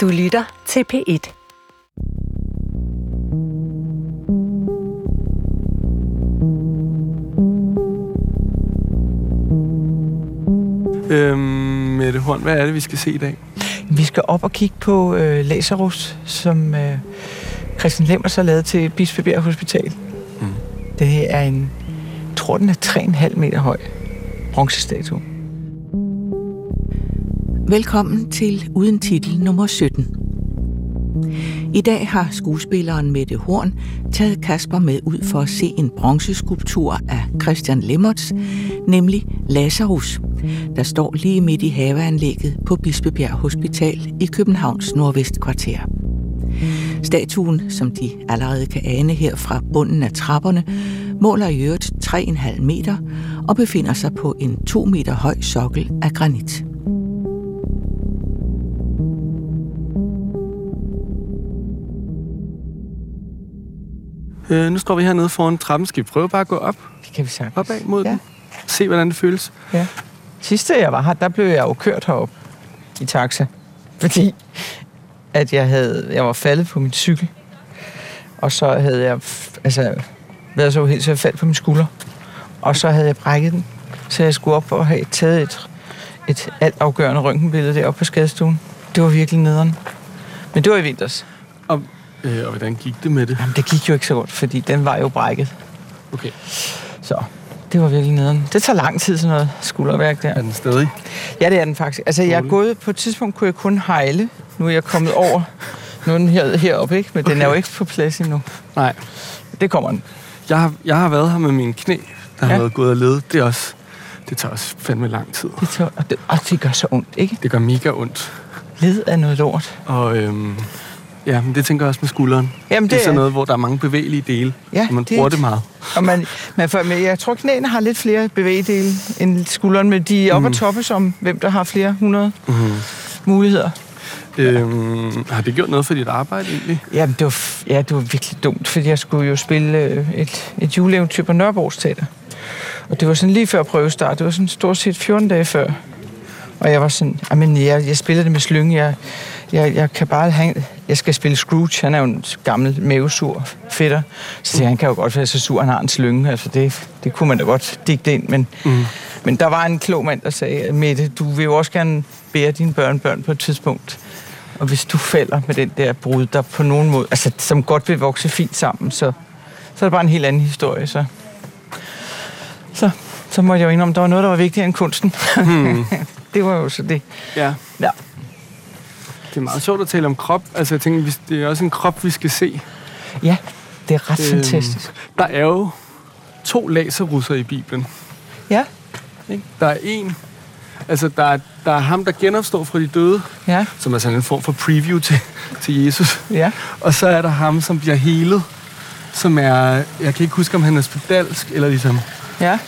Du lytter til P1. Øhm, Mette Horn, hvad er det, vi skal se i dag? Vi skal op og kigge på øh, Lazarus, som øh, Christian Lemmers har lavet til Bispebjerg Hospital. Mm. Det er en, jeg tror den er 3,5 meter høj bronzestatue. Velkommen til Uden Titel nummer 17. I dag har skuespilleren Mette Horn taget Kasper med ud for at se en bronzeskulptur af Christian Lemmerts, nemlig Lazarus, der står lige midt i haveanlægget på Bispebjerg Hospital i Københavns nordvestkvarter. Statuen, som de allerede kan ane her fra bunden af trapperne, måler i øvrigt 3,5 meter og befinder sig på en 2 meter høj sokkel af granit. Øh, nu står vi hernede foran trappen. Skal vi prøve bare at gå op, Det kan vi sagtens. opad mod Ja. den? Se, hvordan det føles. Ja. Sidste jeg var her, der blev jeg jo kørt herop i taxa. Fordi at jeg, havde, jeg var faldet på min cykel. Og så havde jeg altså, været så uheldig, så jeg faldt på min skulder. Og så havde jeg brækket den. Så jeg skulle op og have taget et, et altafgørende røntgenbillede deroppe på skadestuen. Det var virkelig nederen. Men det var i vinters. Og, øh, og hvordan gik det med det? Jamen, det gik jo ikke så godt, fordi den var jo brækket. Okay. Så det var virkelig nederen. Det tager lang tid, sådan noget skulderværk der. Er den stadig? Ja, det er den faktisk. Altså, jeg er gået, på et tidspunkt kunne jeg kun hejle. Nu er jeg kommet over. Nu er den her, heroppe, ikke? Men okay. den er jo ikke på plads endnu. Nej. Det kommer den. Jeg har, jeg har været her med mine knæ, der har Ja. været gået og led. Det er også... Det tager også fandme lang tid. Det, tager, og det, og det gør så ondt, ikke? Det gør mega ondt. Led er noget lort. Og øhm, ja, men det tænker jeg også med skulderen. Jamen, Det er sådan noget, hvor der er mange bevægelige dele, Ja, og man det er bruger et- det meget. Og man, man får, men jeg tror, knæene har lidt flere bevægedele end skulderen, men de er oppe Mhm. at toppe som, hvem der har flere hundrede Mm-hmm. muligheder. Øhm, har det gjort noget for dit arbejde egentlig? Jamen, det var, ja, det var virkelig dumt, fordi jeg skulle jo spille øh, et, et juleeventyr på Nørrebros Teater. Og det var sådan lige før prøvestart. Det var sådan stort set 14 dage før. Og jeg var sådan, jamen, jeg, jeg spiller det med slynge. Jeg, jeg, jeg kan bare have, jeg skal spille Scrooge. Han er jo en gammel mavesur fætter. Så siger han kan jo godt være så sur, han har en slynge. Altså, det, det kunne man da godt digte ind. Men, Mm. men der var en klog mand, der sagde, Mette, du vil jo også gerne bære dine børnebørn på et tidspunkt. Og hvis du falder med den der brud, der på nogen måde, altså som godt vil vokse fint sammen, så, så er det bare en helt anden historie. Så, så, så må jeg jo indrømme, der var noget, der var vigtigere end kunsten. Hmm. det var jo så det. Ja. Ja. Det er meget sjovt at tale om krop. Altså, jeg tænker, det er også en krop, vi skal se. Ja, det er ret Øhm, fantastisk. Der er jo to laserrusser i Bibelen. Ja, Ikke? Der er en, altså der er, der er ham, der genopstår fra de døde, ja, som er sådan en form for preview til, til Jesus. ja. Og så er der ham, som bliver helet, som er, jeg kan ikke huske, om han er spedalsk, eller ligesom, Ja,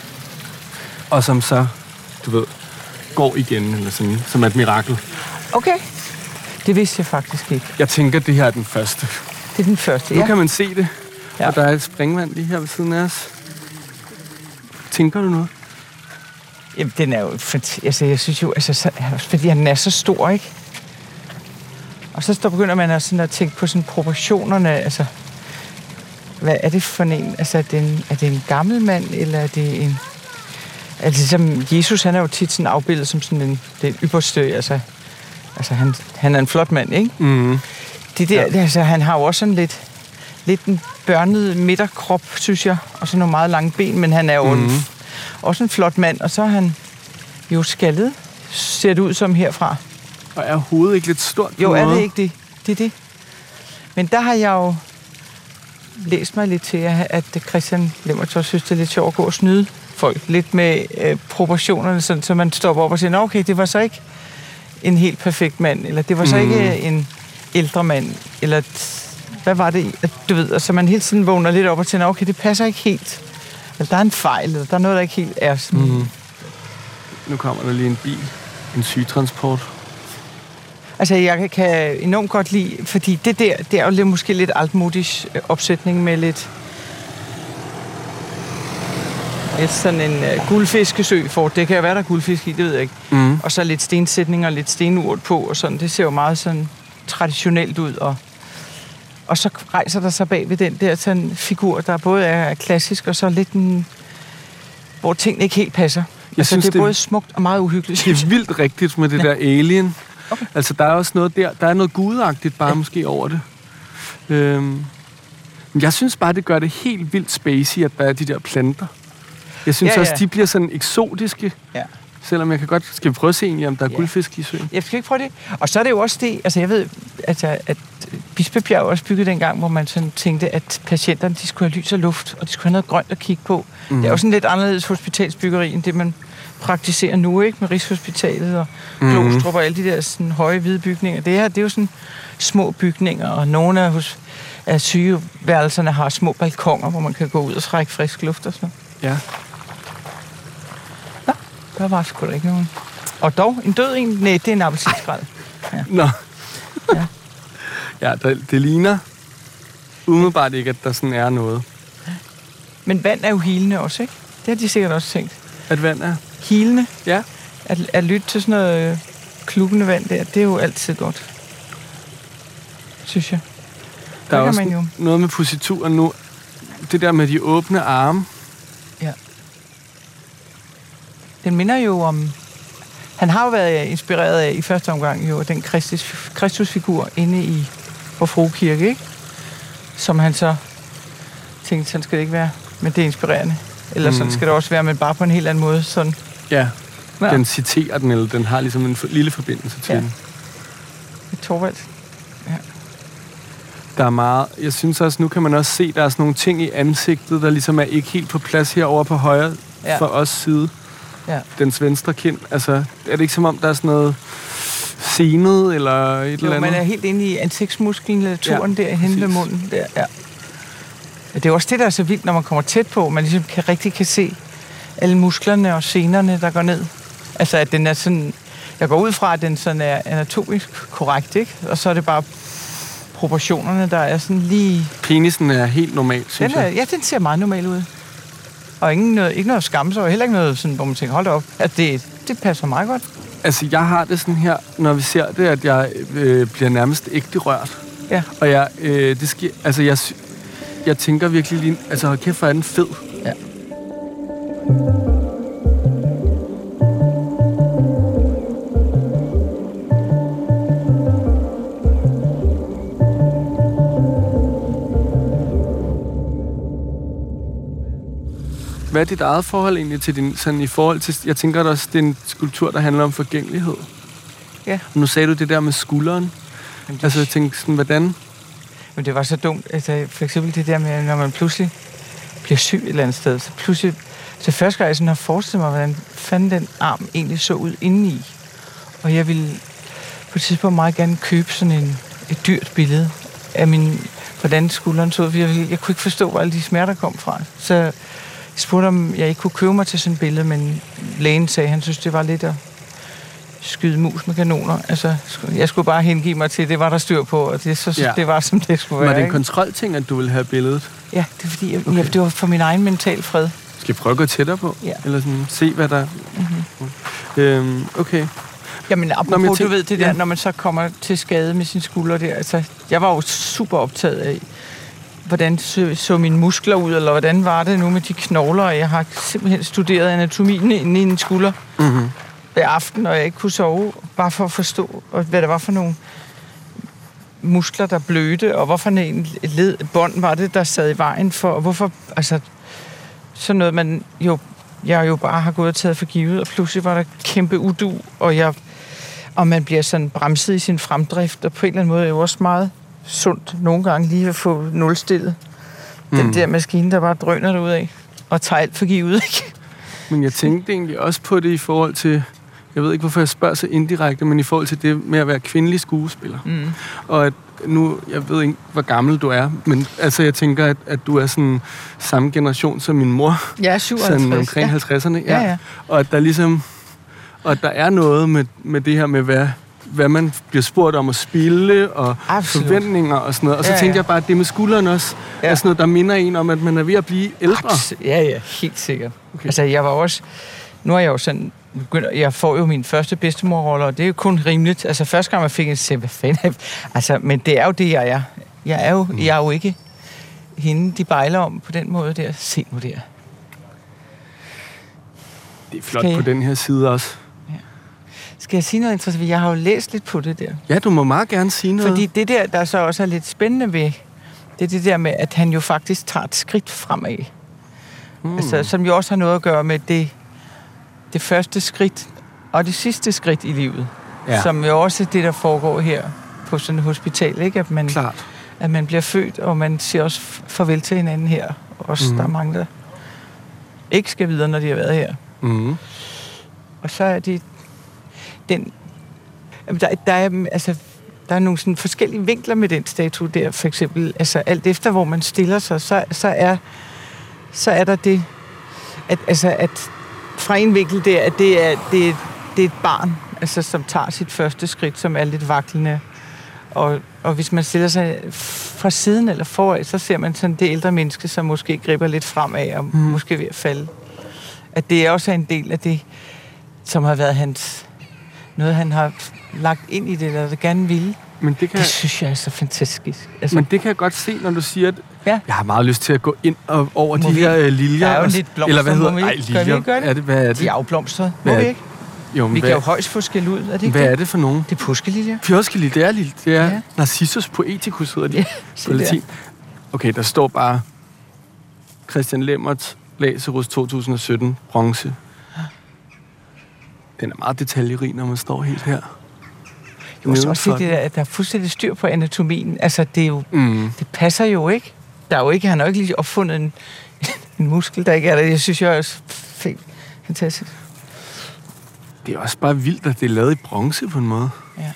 og som så, du ved, går igen, eller sådan, som er et mirakel. okay. Det vidste jeg faktisk ikke. Jeg tænker, det her er den første. Det er den første, Nu ja. kan man se det, Ja. og der er et springvand lige her ved siden af os. Tænker du noget? Jamen, den er jo... Altså, jeg synes jo, altså, så, fordi den er så stor, ikke? Og så står begynder man at, sådan at tænke på sådan proportionerne, altså... Hvad er det for en? Altså, er det en, er det en gammel mand, eller er det en... Altså, som Jesus, han er jo tit sådan afbildet som sådan en, den ypperste, altså... Altså, han, han er en flot mand, ikke? Mm. Det der, ja. altså, han har jo også sådan lidt, lidt en børnet midterkrop, synes jeg, og så nogle meget lange ben, men han er jo mm. En, også en flot mand, og så er han jo skaldet, ser det ud som herfra. Og er hovedet ikke lidt stort? Jo, er det ikke det? Det er det. Men der har jeg jo læst mig lidt til, at Christian Lemmertov synes, det er lidt sjovt at gå og snyde folk lidt med øh, proportionerne, sådan, så man stopper op og siger, "Nå, okay, det var så ikke en helt perfekt mand, eller det var så Mm. ikke en ældre mand, eller hvad var det, at du ved, og så man hele tiden vågner lidt op og tænker, okay, det passer ikke helt. Eller der er en fejl, eller der er noget, der ikke helt er sådan. Mm. Nu kommer der lige en bil. En sygetransport. Altså, jeg kan enormt godt lide, fordi det der, det er jo lidt, måske lidt altmodisk øh, opsætning med lidt et sådan en uh, guldfiskesø for. Det kan jo være, der er guldfisk i, det ved jeg ikke. Mm. Og så lidt stensætninger og lidt stenurt på og sådan. Det ser jo meget sådan traditionelt ud, og, og så rejser der sig bag ved den der sådan figur, der både er klassisk, og så lidt en, hvor tingene ikke helt passer. Jeg altså, synes, det er det- både smukt og meget uhyggeligt. Det er vildt rigtigt med det Ja. der alien. Okay. Altså, der er også noget der. Der er noget gudagtigt bare Ja. måske over det. Øhm, men jeg synes bare, det gør det helt vildt spacey, at der er de der planter. Jeg synes Ja, ja, også, de bliver sådan eksotiske. Ja. Selvom jeg kan godt... Skal vi prøve at se egentlig, om der er Ja. guldfisk i søen? Jeg skal ikke prøve det. Og så er det jo også det, altså jeg ved, altså, at Bispebjerg er også bygget dengang, hvor man sådan tænkte, at patienterne de skulle have lys og luft, og de skulle have noget grønt at kigge på. Mm. Det er jo sådan lidt anderledes hospitalsbyggeri, end det man praktiserer nu, ikke? Med Rigshospitalet og Mhm. mm. Glostrup og alle de der sådan, høje, hvide bygninger. Det her, det er jo sådan små bygninger, og nogle af, hos, af sygeværelserne har små balkonger, hvor man kan gå ud og trække frisk luft og sådan noget. Ja. Der var sgu da ikke nogen. Og dog, en død en? Nej, det er en appelsinskrald. Nå. Ja. ja, der, det ligner umiddelbart ikke, at der sådan er noget. Men vand er jo hilende også, ikke? Det har de sikkert også tænkt. At vand er... Hilende. Ja. At, at lytte til sådan noget øh, klukkende vand der, det er jo altid godt. Synes jeg. Der er kan også man jo. noget med posituren nu. Det der med de åbne arme. Den minder jo om... Han har jo været inspireret af i første omgang jo den Kristus, Kristusfigur inde i vor Frue Kirke, ikke? Som han så tænkte, sådan skal det ikke være. Men det er inspirerende. Eller sådan Mm. skal det også være, men bare på en helt anden måde. Sådan. Ja. Ja. Den citerer den, eller den har ligesom en lille forbindelse til Ja. ja. den. Torvald. Der er meget... Jeg synes også, nu kan man også se, der er sådan nogle ting i ansigtet, der ligesom er ikke helt på plads herovre på højre Ja. ja. for os side. Ja. Dens venstre kind. Altså, er det ikke som om, der er sådan noget senet eller et eller Jo, andet? man er helt inde i ansigtsmuskulaturen ja, Ja, derhen ved munden. Der, ja. Ja, Det er også det, der er så vildt, når man kommer tæt på. Man ligesom kan, rigtig kan se alle musklerne og senerne, der går ned. Altså, at den er sådan... Jeg går ud fra, at den sådan er anatomisk korrekt, ikke? Og så er det bare proportionerne, der er sådan lige... Penisen er helt normal, synes Den er, jeg. ja, den ser meget normal ud. Og ingen noget, ikke noget at skamme sig over. Heller ikke noget, sådan, hvor man tænker, hold da op. At det, det passer meget godt. Altså, jeg har det sådan her, når vi ser det, at jeg øh, bliver nærmest ægte rørt. Ja. Og jeg, øh, det sker, altså, jeg, jeg tænker virkelig lige, altså, hold kæft, hvor er den fed. Hvad er dit eget forhold egentlig til din, sådan i forhold til, jeg tænker også, det er en skulptur, der handler om forgængelighed. Ja. Nu sagde du det der med skulderen. Jamen, det, Altså, jeg tænkte sådan, hvordan? Men det var så dumt. Altså, for eksempel det der med, når man pludselig bliver syg et eller andet sted. Så pludselig... Så første gang jeg sådan har forestillet mig, hvordan fanden den arm egentlig så ud indeni. Og jeg ville på et tidspunkt meget gerne købe sådan en, et dyrt billede af min, hvordan skulderen så ud. For jeg, jeg kunne ikke forstå, hvor alle de smerter kom fra. Så jeg spurgte, om jeg ikke kunne købe mig til sådan et billede, men lægen sagde, at han synes, det var lidt at skyde mus med kanoner. Altså, jeg skulle bare hengive mig til, det var der styr på, og det, så, Ja. det var, som det skulle Var være. det en ikke? kontrolting, at du ville have billedet? Ja, det er fordi, jeg, okay. ja, det var for min egen mental fred. Skal jeg prøve at gå tættere på? Ja. Eller sådan, se, hvad der... Mm-hmm. Øhm, okay. Jamen, apropos, Nå, men jeg du ved det der, ja. når man så kommer til skade med sine skuldre der. Altså, jeg var jo super optaget af, hvordan så, så mine muskler ud, eller hvordan var det nu med de knogler, og jeg har simpelthen studeret anatomien inde i en skulder Mm-hmm. hver aften, og jeg ikke kunne sove, bare for at forstå, hvad det var for nogle muskler, der blødte, og hvorfor en led, bånd var det, der sad i vejen for, og hvorfor, altså, sådan noget, man jo, jeg jo bare har gået og taget for givet, og pludselig var der kæmpe udu, og jeg, og man bliver sådan bremset i sin fremdrift, og på en eller anden måde er jo også meget sundt nogle gange lige at få nulstillet mm. den der maskine, der bare drøner ud af og tager alt for givet, ikke? Men jeg tænkte egentlig også på det i forhold til... Jeg ved ikke, hvorfor jeg spørger så indirekte, men i forhold til det med at være kvindelig skuespiller. Mm. Og at nu, jeg ved ikke, hvor gammel du er, men altså, jeg tænker, at, at du er sådan samme generation som min mor, er 57. sådan omkring ja. 50'erne. Ja, ja. Og at der ligesom, og at der er noget med, med det her med, hvad, hvad man bliver spurgt om at spille, og Absolut. forventninger og sådan noget. Og så Ja, tænkte ja. jeg bare, at det med skulderen også Ja. er sådan noget, der minder en om, at man er ved at blive ældre. Abs- Ja, ja, helt sikkert. Okay. Altså, jeg var også... Nu er jeg jo sådan begynder, jeg får jo min første bedstemorrolle, og det er jo kun rimeligt. Altså første gang, jeg fik en se, hvad fanden Altså, men det er jo det, jeg er. Jeg er jo, mm. jeg er jo ikke hende, de bejler om på den måde der. Se nu der. Det er flot okay. på den her side også. Skal jeg sige noget interessant? Jeg har jo læst lidt på det der. Ja, du må meget gerne sige noget. Fordi det der, der så også er lidt spændende ved, det er det der med, at han jo faktisk tager et skridt fremad. Mm. Altså, som jo også har noget at gøre med det, det første skridt og det sidste skridt i livet. Ja. Som jo også er det, der foregår her på sådan et hospital. Ikke? At, man, Klart. at man bliver født, og man siger også farvel til hinanden her. Også mm. der er mange, der ikke skal videre, når de har været her. Mm. Og så er det den... Der, der, er, altså, der er nogle sådan forskellige vinkler med den statue der, for eksempel. Altså alt efter, hvor man stiller sig, så, så, er, så er der det, at, altså, at fra en vinkel der, at det er, det, det er et barn, altså, som tager sit første skridt, som er lidt vaklende. Og, og hvis man stiller sig fra siden eller foran, så ser man sådan det ældre menneske, som måske griber lidt fremad og mm. måske ved at falde. At det er også en del af det, som har været hans noget, han har lagt ind i det, eller det gerne ville. Men det, kan... det synes jeg er så fantastisk. Altså... Men det kan jeg godt se, når du siger, at ja. jeg har meget lyst til at gå ind og over må de vi... her uh, liljer. Der er jo lidt blomster, eller hvad hedder må vi Ej, liljer. Gør vi ikke Er det, hvad er det? De er afblomstret. Må vi ikke? Jo, men vi hvad... kan jo højst få skæld ud, er det ikke Hvad det? er det for nogen? Det er påskeliljer. Påskeliljer, det er lille. Det er ja. Narcissus poeticus, hedder de ja, på latin. Okay, der står bare Christian Lemmert, Lazarus 2017, bronze. Den er meget detaljerig, når man står helt her. Jeg må også sige, det, at der er fuldstændig styr på anatomien. Altså, det, er jo, mm. det passer jo ikke. Der er jo ikke, han har jo ikke lige opfundet en, en muskel, der ikke er der. Jeg synes, jeg er fint. fantastisk. Det er også bare vildt, at det er lavet i bronze på en måde. Ja.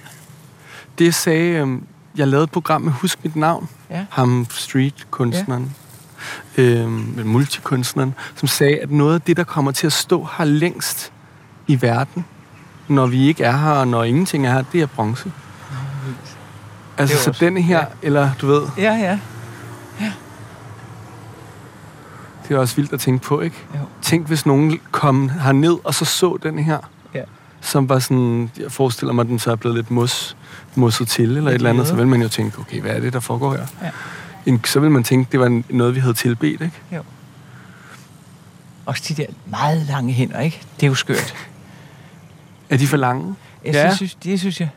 Det jeg sagde, øhm, jeg lavede et program med Husk mit navn. Ja. Ham street-kunstneren. Ja. Øhm, multikunstneren, som sagde, at noget af det, der kommer til at stå her længst, i verden, når vi ikke er her, og når ingenting er her, det er bronze. Altså, så denne her, ja. eller du ved... Ja, ja. ja. Det er også vildt at tænke på, ikke? Jo. Tænk, hvis nogen kom herned, og så så den her. Ja. Som var sådan... Jeg forestiller mig, at den så er blevet lidt mos, mosset til, eller lidt et eller andet. Så vil man jo tænke, okay, hvad er det, der foregår her? Ja. En, så vil man tænke, det var noget, vi havde tilbedt, ikke? Jo. Også de der meget lange hænder, ikke? Det er jo skørt. Er de for lange? Jeg ja. synes, det synes jeg.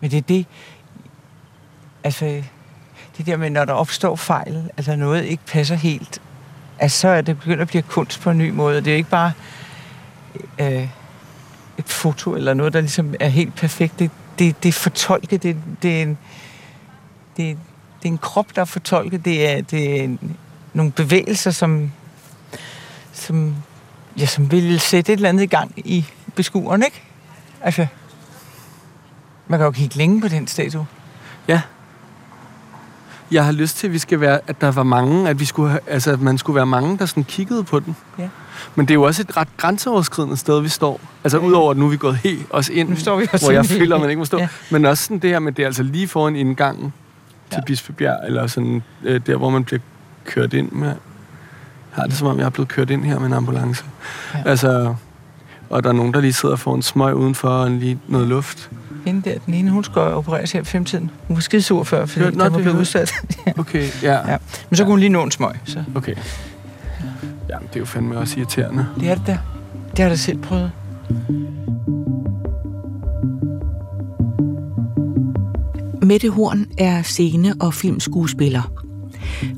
Men det er det... Altså, det der med, når der opstår fejl, altså noget ikke passer helt, altså så er det begyndt at blive kunst på en ny måde. Det er ikke bare øh, et foto eller noget, der ligesom er helt perfekt. Det, det, det er fortolket. Det, det, er en, det, det er en krop, der er fortolket. Det er, det er en, nogle bevægelser, som, som, ja, som vil sætte et eller andet i gang i beskueren, ikke? Altså, man kan jo kigge længe på den statue. Ja. Jeg har lyst til, at vi skal være, at der var mange, at vi skulle have, altså, at man skulle være mange, der sådan kiggede på den. Ja. Men det er jo også et ret grænseoverskridende sted, vi står. Altså ja. udover, at nu er vi gået helt også ind, nu står vi også hvor jeg føler, at man ikke må stå. Ja. Men også sådan det her med, det er altså lige foran indgangen til ja. Bispebjerg, eller sådan øh, der, hvor man bliver kørt ind med. Jeg har det som om, jeg er blevet kørt ind her med en ambulance. Ja. Altså, og der er nogen, der lige sidder for en smøg udenfor og lige noget luft. Hende der, den ene, hun skal opereres her i femtiden. Hun var skide sur før, fordi den var blevet udsat. okay, ja. ja. Men så kunne hun lige nå en smøg. Så. Okay. Ja, det er jo fandme også irriterende. Det er det der. Det har jeg da selv prøvet. Mette Horn er scene- og filmskuespiller.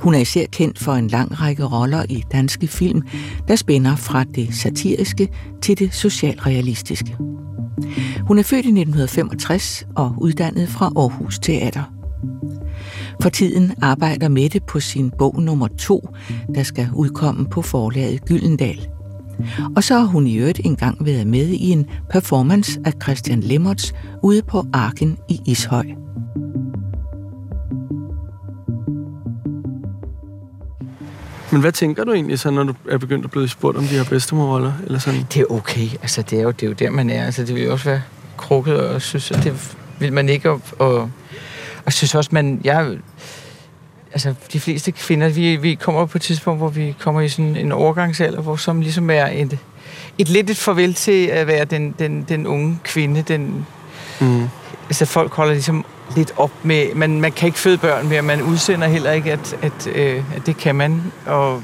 Hun er især kendt for en lang række roller i danske film, der spænder fra det satiriske til det socialrealistiske. Hun er født i 1965 og uddannet fra Aarhus Teater. For tiden arbejder Mette på sin bog nummer to, der skal udkomme på forlaget Gyldendal. Og så har hun i øvrigt engang været med i en performance af Christian Lemmerts ude på Arken i Ishøj. Men hvad tænker du egentlig så, når du er begyndt at blive spurgt om de her bedstemorroller? Eller sådan? Det er okay. Altså, det er, jo, det er jo der, man er. Altså, det vil jo også være krukket, og synes, at det vil man ikke. Og, og, og synes også, man... Jeg, altså, de fleste kvinder, vi, vi kommer på et tidspunkt, hvor vi kommer i sådan en overgangsalder, hvor som ligesom er et, et lidt et farvel til at være den, den, den unge kvinde. Den, Mm. altså folk holder ligesom lidt op med, man, man kan ikke føde børn mere, man udsender heller ikke, at, at, øh, at det kan man. Og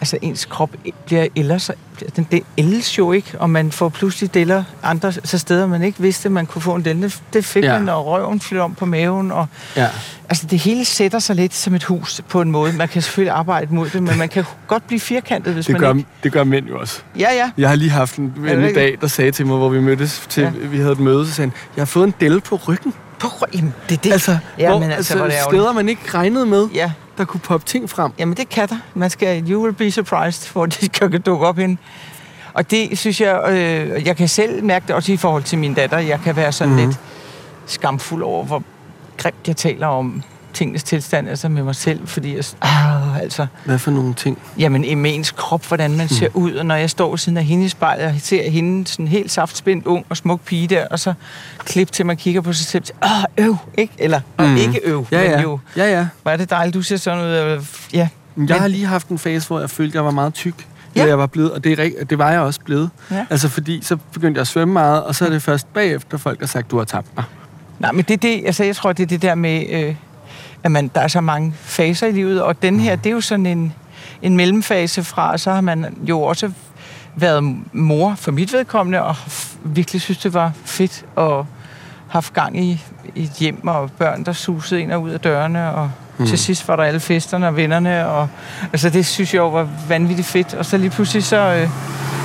altså ens krop bliver ellers, den, den ældes jo ikke, og man får pludselig deler andre så steder, man ikke vidste, man kunne få en del. Det, fik Ja. man, og røven flytter om på maven, og Ja. altså det hele sætter sig lidt som et hus på en måde. Man kan selvfølgelig arbejde mod det, men man kan godt blive firkantet, hvis Det man gør, ikke... det gør mænd jo også. Ja, ja. Jeg har lige haft en ven i dag, der sagde til mig, hvor vi mødtes til, Ja. vi havde et møde, så sagde han, jeg har fået en del på ryggen. På, jamen, det er det. Altså, Ja, hvor, men altså, hvor er det ærgerligt. steder, man ikke regnede med, Ja, der kunne poppe ting frem. Jamen, det kan der. Man skal, you will be surprised, hvor de kan dukke op hen. Og det synes jeg, øh, jeg kan selv mærke det også i forhold til min datter. Jeg kan være sådan Mhm. mm. lidt skamfuld over, hvor grimt jeg taler om tingens tilstand, altså med mig selv, fordi jeg, ah, altså, Hvad for nogle ting? jamen i med ens krop, hvordan man ser ud, og når jeg står siden af hende i spejlet, og ser hende sådan helt saftspændt, ung og smuk pige der, og så klip til, man kigger på sig selv, ah, øv, ikke? Eller, mm. Ikke øv, Ja, men ja. jo, Ja, ja. hvor er det dejligt, du ser sådan ud, ja, Jeg Men- har lige haft en fase, hvor jeg følte, jeg var meget tyk. Ja. Jeg var blevet, og det, er, det var jeg også blevet. Ja. Altså fordi, så begyndte jeg at svømme meget, og så er det først bagefter, folk har sagt, du har tabt dig. Nej, men det er det, altså jeg tror, det er det der med, øh, at man, der er så mange faser i livet, og den her, det er jo sådan en, en mellemfase fra, så har man jo også været mor for mit vedkommende, og virkelig synes, det var fedt, og haft gang i, i et hjem, og børn, der susede ind og ud af dørene, og mm. til sidst var der alle festerne og vennerne, og altså det synes jeg jo var vanvittigt fedt, og så lige pludselig så, øh,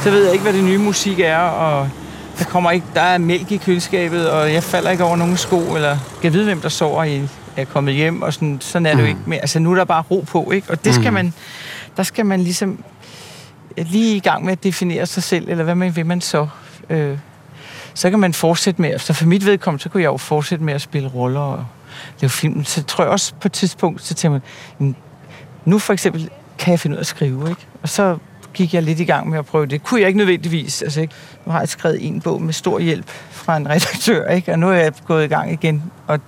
så ved jeg ikke, hvad det nye musik er, og der kommer ikke, der er mælk i køleskabet, og jeg falder ikke over nogen sko, eller kan vide, hvem der sover i, er kommet hjem, og sådan, sådan er det jo ikke mere. Altså nu er der bare ro på, ikke? Og det skal Mhm. man, der skal man ligesom lige i gang med at definere sig selv, eller hvad man vil man så. Øh, så kan man fortsætte med, så for mit vedkommende, så kunne jeg jo fortsætte med at spille roller og lave film. Så tror jeg også på et tidspunkt, så tænker man, "Jamen, nu for eksempel kan jeg finde ud af at skrive, ikke? Og så gik jeg lidt i gang med at prøve det. Kunne jeg ikke nødvendigvis. Altså, ikke? Nu har jeg skrevet en bog med stor hjælp fra en redaktør, ikke? og nu er jeg gået i gang igen. Og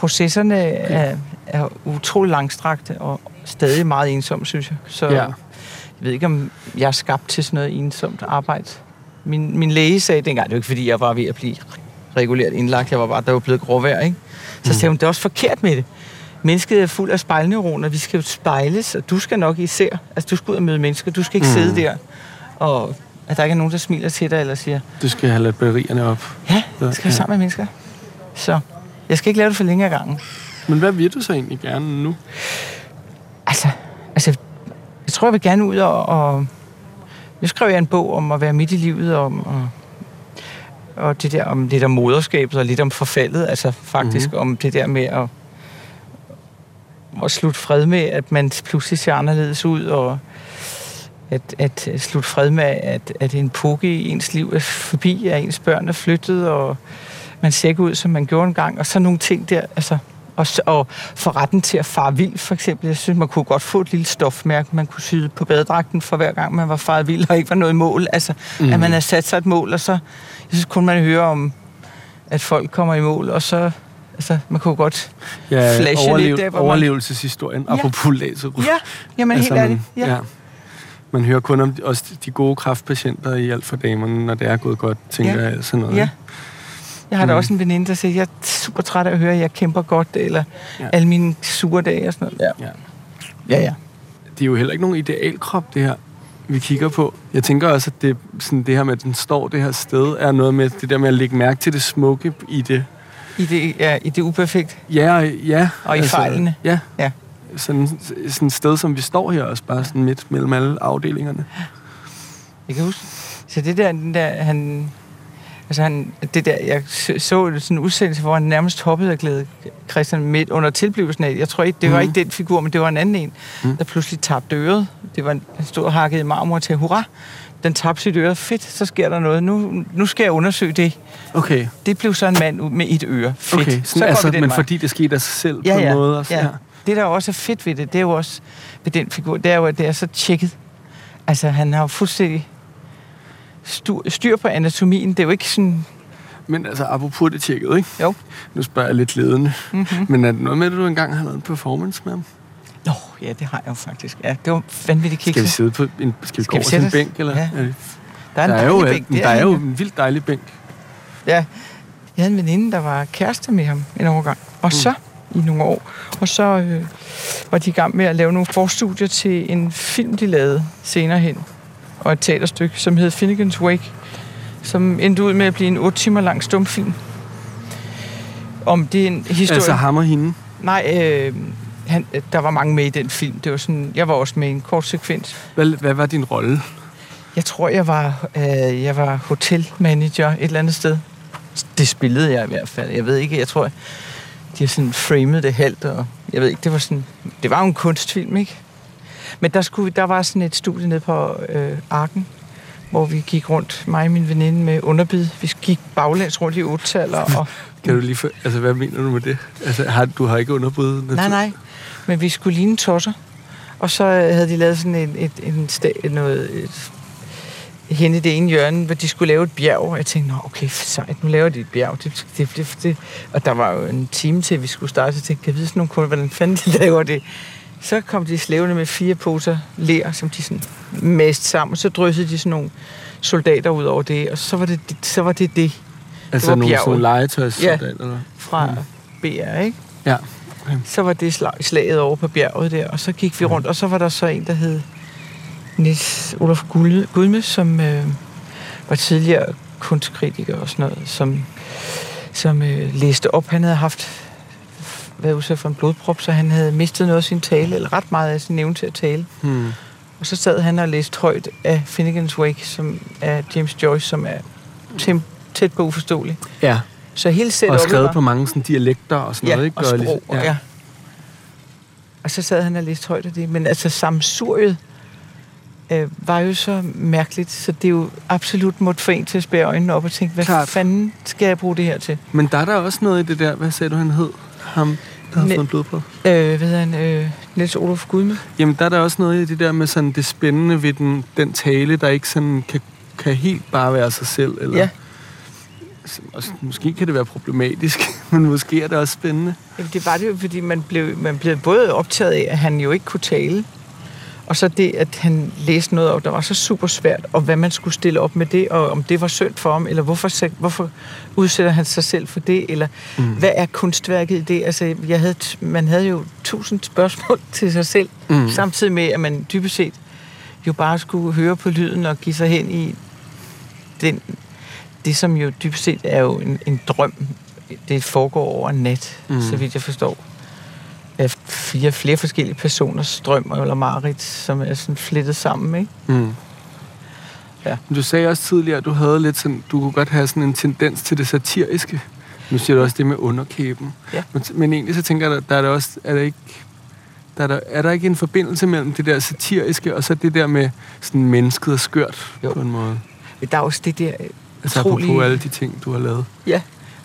processerne er, er utrolig langstrakte og stadig meget ensomme, synes jeg. Så Ja. jeg ved ikke, om jeg er skabt til sådan noget ensomt arbejde. Min, min læge sagde dengang, det var ikke fordi, jeg var ved at blive regulært indlagt, jeg var bare, der var blevet gråvejr, ikke? Så sagde hun, det er også forkert med det. Mennesket er fuld af spejlneuroner, vi skal jo spejles, og du skal nok især, altså du skal ud og møde mennesker, du skal ikke mm. sidde der, og at der ikke er nogen, der smiler til dig, eller siger, Du skal have lidt op. ja, jeg skal Ja. sammen med mennesker. Så jeg skal ikke lave det for længe ad gangen. Men hvad vil du så egentlig gerne nu? Altså, altså, jeg tror, jeg vil gerne ud og... og nu skrev jeg en bog om at være midt i livet, om, og, og det der om lidt om moderskabet og lidt om forfaldet, altså faktisk Mhm. mm-hmm. om det der med at, at slutte fred med, at man pludselig ser anderledes ud, og at, at slutte fred med, at, at en pukke i ens liv er forbi, at ens børn er flyttet, og man ser ikke ud, som man gjorde engang, og så nogle ting der, altså, og, og få retten til at fare vild, for eksempel. Jeg synes, man kunne godt få et lille stofmærke, man kunne syde på badedragten for hver gang, man var faret vild, og ikke var noget mål. Altså, mm. at man har sat sig et mål, og så jeg synes, kunne man høre om, at folk kommer i mål, og så, altså, man kunne godt... Ja, Flashe lidt overlev, der, hvor man- overlevelseshistorien, Ja. apropos Lazarus. Ja, jamen altså, helt ærligt. Ja. ja. Man hører kun om de, også de gode kraftpatienter i alt for damerne, når det er gået godt, tænker Ja. jeg. Sådan noget. Ja. Jeg har da Mm. også en veninde, der siger, jeg er super træt af at høre, at jeg kæmper godt, eller Ja. alle mine sure dage og sådan noget. Ja, ja. ja. ja. Det er jo heller ikke nogen idealkrop, det her, vi kigger på. Jeg tænker også, at det, sådan det her med, at den står det her sted, er noget med det der med at lægge mærke til det smukke i det. I det, ja, i det uperfekt. Ja, og- ja. Og i fejlene. Ja. Ja. Sådan, sådan et sted, som vi står her også, bare sådan midt mellem alle afdelingerne. Jeg kan huske. Så det der, den der han, altså han, det der, jeg så, så sådan en udsendelse, hvor han nærmest hoppede af glæde Christian midt under tilblivelsen af. Jeg tror ikke, det var Mhm. ikke den figur, men det var en anden en, Mhm. der pludselig tabte øret. Det var, en- han stod og hakkede i marmor til, hurra, den tabte sit øre. Fedt, så sker der noget. Nu, nu skal jeg undersøge det. Okay, Det blev så en mand med et øre. Fedt. okay. så Sådan, går altså, vi den men vej. fordi det skete af sig selv Ja, på en ja, måde også. ja. Det, der også er fedt ved det, det er jo også ved den figur, det er jo, at det er så tjekket. Altså, han har jo fuldstændig styr, på anatomien. Det er jo ikke sådan... Men altså, apropos det tjekket, ikke? Jo. Nu spørger jeg lidt ledende. Mm-hmm. Men er det noget med, at du engang har lavet en performance med ham? Nå, ja, det har jeg jo faktisk. Ja, det var vanvittigt Skal vi kikset. sidde på en, skal vi Skal gå vi over en bænk? Eller? Ja. Er det- Der er en der er jo, bænk der er jo en vildt dejlig bænk. Ja, jeg havde en veninde, der var kæreste med ham en overgang. Og så, i nogle år, og så øh, var de i gang med at lave nogle forstudier til en film, de lavede senere hen. Og et teaterstykke, som hed Finnegan's Wake, som endte ud med at blive en 8 timer lang stumfilm. Om det er en historie... Altså ham og hende. Nej, øh, han, der var mange med i den film. Det var sådan, jeg var også med i en kort sekvens. Hvad, hvad var din rolle? Jeg tror, jeg var, øh, jeg var hotelmanager et eller andet sted. Det spillede jeg i hvert fald. Jeg ved ikke, jeg tror, de har sådan framet det halvt, og jeg ved ikke, det var sådan, det var jo en kunstfilm, ikke? Men der, skulle, der var sådan et studie nede på øh, Arken, hvor vi gik rundt, mig og min veninde med underbid. Vi gik baglæns rundt i ottaller, og Kan du lige for, altså, hvad mener du med det? Altså, har, du har ikke underbud? Nej, nej. Men vi skulle ligne tosser. Og så øh, havde de lavet sådan en, et, en sta- noget, et, hen i det ene hjørne, hvor de skulle lave et bjerg. Og jeg tænkte, Nå, okay, sejt, nu laver de et bjerg. Det, det, det, det. Og der var jo en time til, vi skulle starte. Så jeg tænkte, kan jeg vide sådan nogle kunder, hvordan fanden de laver det? Så kom de slævende med fire poser ler, som de sådan mast sammen. Og så dryssede de sådan nogle soldater ud over det. Og så var det så var det, det Altså var nogle sådan nogle legetøjs Ja. fra BR, ikke? Ja. så var det slag, slaget over på bjerget der, og så gik vi rundt, og så var der så en, der hed Niels Olof Gudme, som øh, var tidligere kunstkritiker og sådan noget, som, som øh, læste op. Han havde haft været udsat for en blodprop, så han havde mistet noget af sin tale, eller ret meget af sin evne til at tale. Hmm. Og så sad han og læste højt af Finnegan's Wake, som er James Joyce, som er tem- tæt på uforståelig. Ja, Så hele og setupet skrevet var... på mange sådan dialekter og sådan Ja, noget, ikke? og sprog, ligesom- ja. ja. Og så sad han og læste højt af det. Men altså samsuriet øh, var jo så mærkeligt, så det er jo absolut måtte få en til at spære øjnene op og tænke, hvad Klart. fanden skal jeg bruge det her til? Men der er der også noget i det der, hvad sagde du, han hed? Ham, der har Ne- fået en blodprøve. Øh, hvad hedder han? Øh, Niels Olof Gudme? Jamen, der er der også noget i det der med sådan det spændende ved den, den tale, der ikke sådan kan, kan helt bare være sig selv. Eller, Ja. S- måske kan det være problematisk, men måske er det også spændende. Jamen, det var det jo, fordi man blev, man blev både optaget af, at han jo ikke kunne tale, og så det, at han læste noget op, der var så super svært, og hvad man skulle stille op med det, og om det var synd for ham, eller hvorfor, hvorfor udsætter han sig selv for det, eller mm. hvad er kunstværket i det? Altså, jeg havde, man havde jo tusind spørgsmål til sig selv, Mm. samtidig med, at man dybest set jo bare skulle høre på lyden og give sig hen i den, det, som jo dybest set er jo en, en drøm. Det foregår over nat, mm. så vidt jeg forstår. Fire, flere forskellige personers drøm eller marit, som er sådan flettet sammen, ikke? Mm. Ja. Du sagde også tidligere, at du havde lidt sådan, du kunne godt have sådan en tendens til det satiriske. Nu siger du også det med underkæben. Ja. Men, men egentlig så tænker jeg, der, der er der også, er der ikke, der er, der, er der ikke en forbindelse mellem det der satiriske, og så det der med sådan mennesket og skørt Jo. på en måde? Der er også det der Altså utrolige... apropos alle de ting, du har lavet. Ja,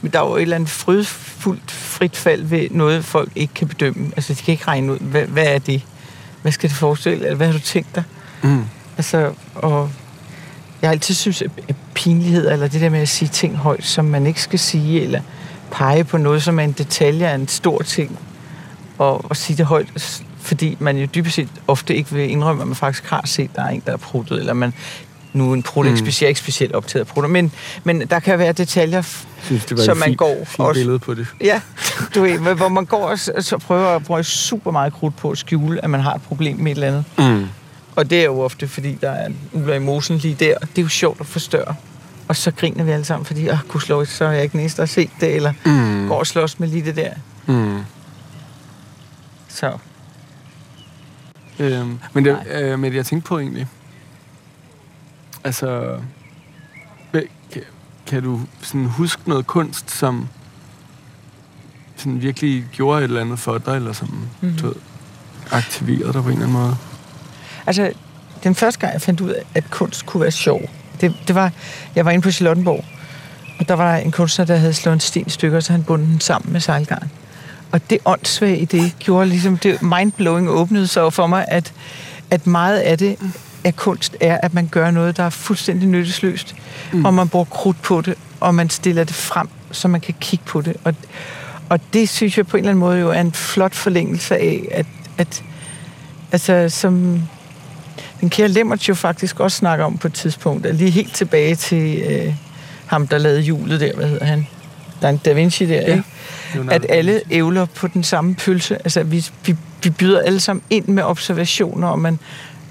men der er jo et eller andet frydfuldt frit fald ved noget, folk ikke kan bedømme. Altså, de kan ikke regne ud, hvad, hvad er det? Hvad skal det forestille? Eller hvad har du tænkt dig? Mm. Altså, og jeg har altid synes, at pinlighed, eller det der med at sige ting højt, som man ikke skal sige, eller pege på noget, som er en detalje af en stor ting, og, og sige det højt, fordi man jo dybest set ofte ikke vil indrømme, at man faktisk har set, at der er en, der er pruttet, eller man nu en prut, Mm. specielt, ikke specielt optaget af men, men der kan være detaljer, synes, det var et man fint, går fint også- billede på det. ja, du ved, hvor- man går og så prøver at bruge super meget krudt på at skjule, at man har et problem med et eller andet. Mm. Og det er jo ofte, fordi der er en i mosen lige der. Det er jo sjovt at forstørre. Og så griner vi alle sammen, fordi, ah, gudslov, så er jeg ikke der har set det, eller mm. går og slås med lige det der. Mm. Så Øhm, men, det, Nej. øh, men jeg tænkte på egentlig, altså, kan, kan du sådan huske noget kunst, som sådan virkelig gjorde et eller andet for dig, eller som mm. Mhm. du ved, aktiverede dig på en eller anden måde? Altså, den første gang, jeg fandt ud af, at kunst kunne være sjov, det, det var, jeg var inde på Charlottenborg, og der var en kunstner, der havde slået en sten stykker, så han bundet den sammen med sejlgarn. Og det åndssvage i det gjorde ligesom, det mindblowing åbnede sig for mig, at, at meget af det af kunst er, at man gør noget, der er fuldstændig nyttesløst, mm. og man bruger krudt på det, og man stiller det frem, så man kan kigge på det. Og, og det synes jeg på en eller anden måde jo er en flot forlængelse af, at, at Altså, som den kære Lemmert jo faktisk også snakker om på et tidspunkt, lige helt tilbage til øh, ham, der lavede julet der, hvad hedder han? Der er en Da Vinci der, ja. ikke? At alle ævler på den samme pølse. Altså, vi, vi, vi byder alle sammen ind med observationer, og man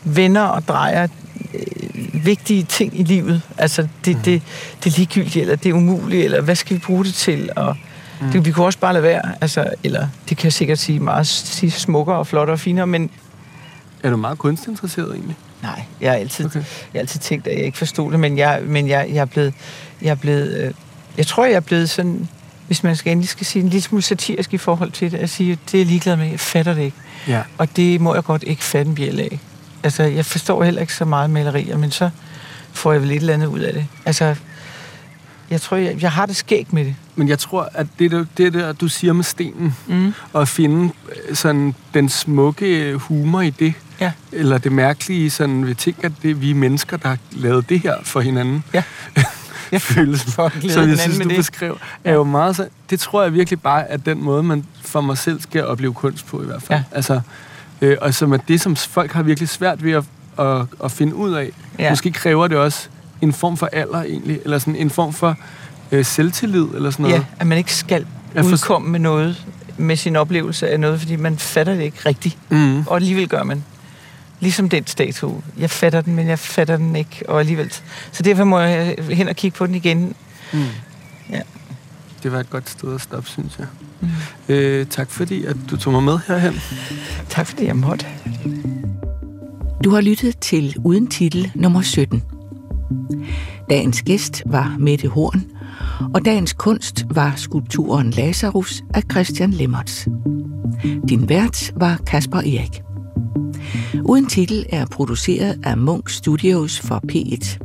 vender og drejer øh, vigtige ting i livet. Altså, det, mm. det, det er ligegyldigt, eller det er umuligt, eller hvad skal vi bruge det til? Og mm. det, vi kunne også bare lade være. Altså, eller det kan jeg sikkert sige meget sige smukkere og flottere og finere, men... Er du meget kunstinteresseret egentlig? Nej, jeg har altid, okay. jeg har altid tænkt, at jeg ikke forstod det, men jeg, men jeg, jeg er blevet... Jeg, er blevet øh, jeg tror, jeg er blevet sådan hvis man skal endelig skal sige en lille smule satirisk i forhold til det, at sige, det er ligeglad med, jeg fatter det ikke. Ja. Og det må jeg godt ikke fatte en bjæl af. Altså, jeg forstår heller ikke så meget malerier, men så får jeg vel et eller andet ud af det. Altså, jeg tror, jeg, jeg har det skægt med det. Men jeg tror, at det, det, det der, du siger med stenen, mm. og at finde øh, sådan den smukke humor i det, ja. eller det mærkelige, sådan, vi tænker, at det er vi mennesker, der har lavet det her for hinanden. Ja. ja. følelsen, som jeg synes, du beskrev, er jo meget så... Det tror jeg virkelig bare er den måde, man for mig selv skal opleve kunst på i hvert fald. Ja. Altså, øh, og som er det, som folk har virkelig svært ved at, at, at finde ud af. Ja. Måske kræver det også en form for alder egentlig, eller sådan en form for øh, selvtillid, eller sådan noget. Ja, at man ikke skal udkomme med noget, med sin oplevelse af noget, fordi man fatter det ikke rigtigt. Mm. Og alligevel gør man. Ligesom den statue. Jeg fatter den, men jeg fatter den ikke, og alligevel. Så derfor må jeg hen og kigge på den igen. Mm. Ja. Det var et godt sted at stoppe, synes jeg. Mm. Øh, tak fordi, at du tog mig med herhen. Tak fordi jeg måtte. Du har lyttet til Uden Titel nummer 17. Dagens gæst var Mette Horn, og dagens kunst var skulpturen Lazarus af Christian Lemmerts. Din vært var Kasper Erik. Uden titel er produceret af Munk Studios for P1.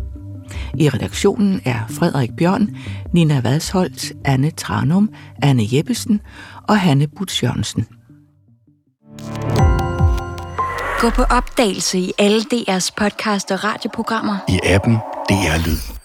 I redaktionen er Frederik Bjørn, Nina Vadsholt, Anne Tranum, Anne Jeppesen og Hanne Butz Jørgensen. Gå på opdagelse i alle DR's podcast og radioprogrammer. I appen DR Lyd.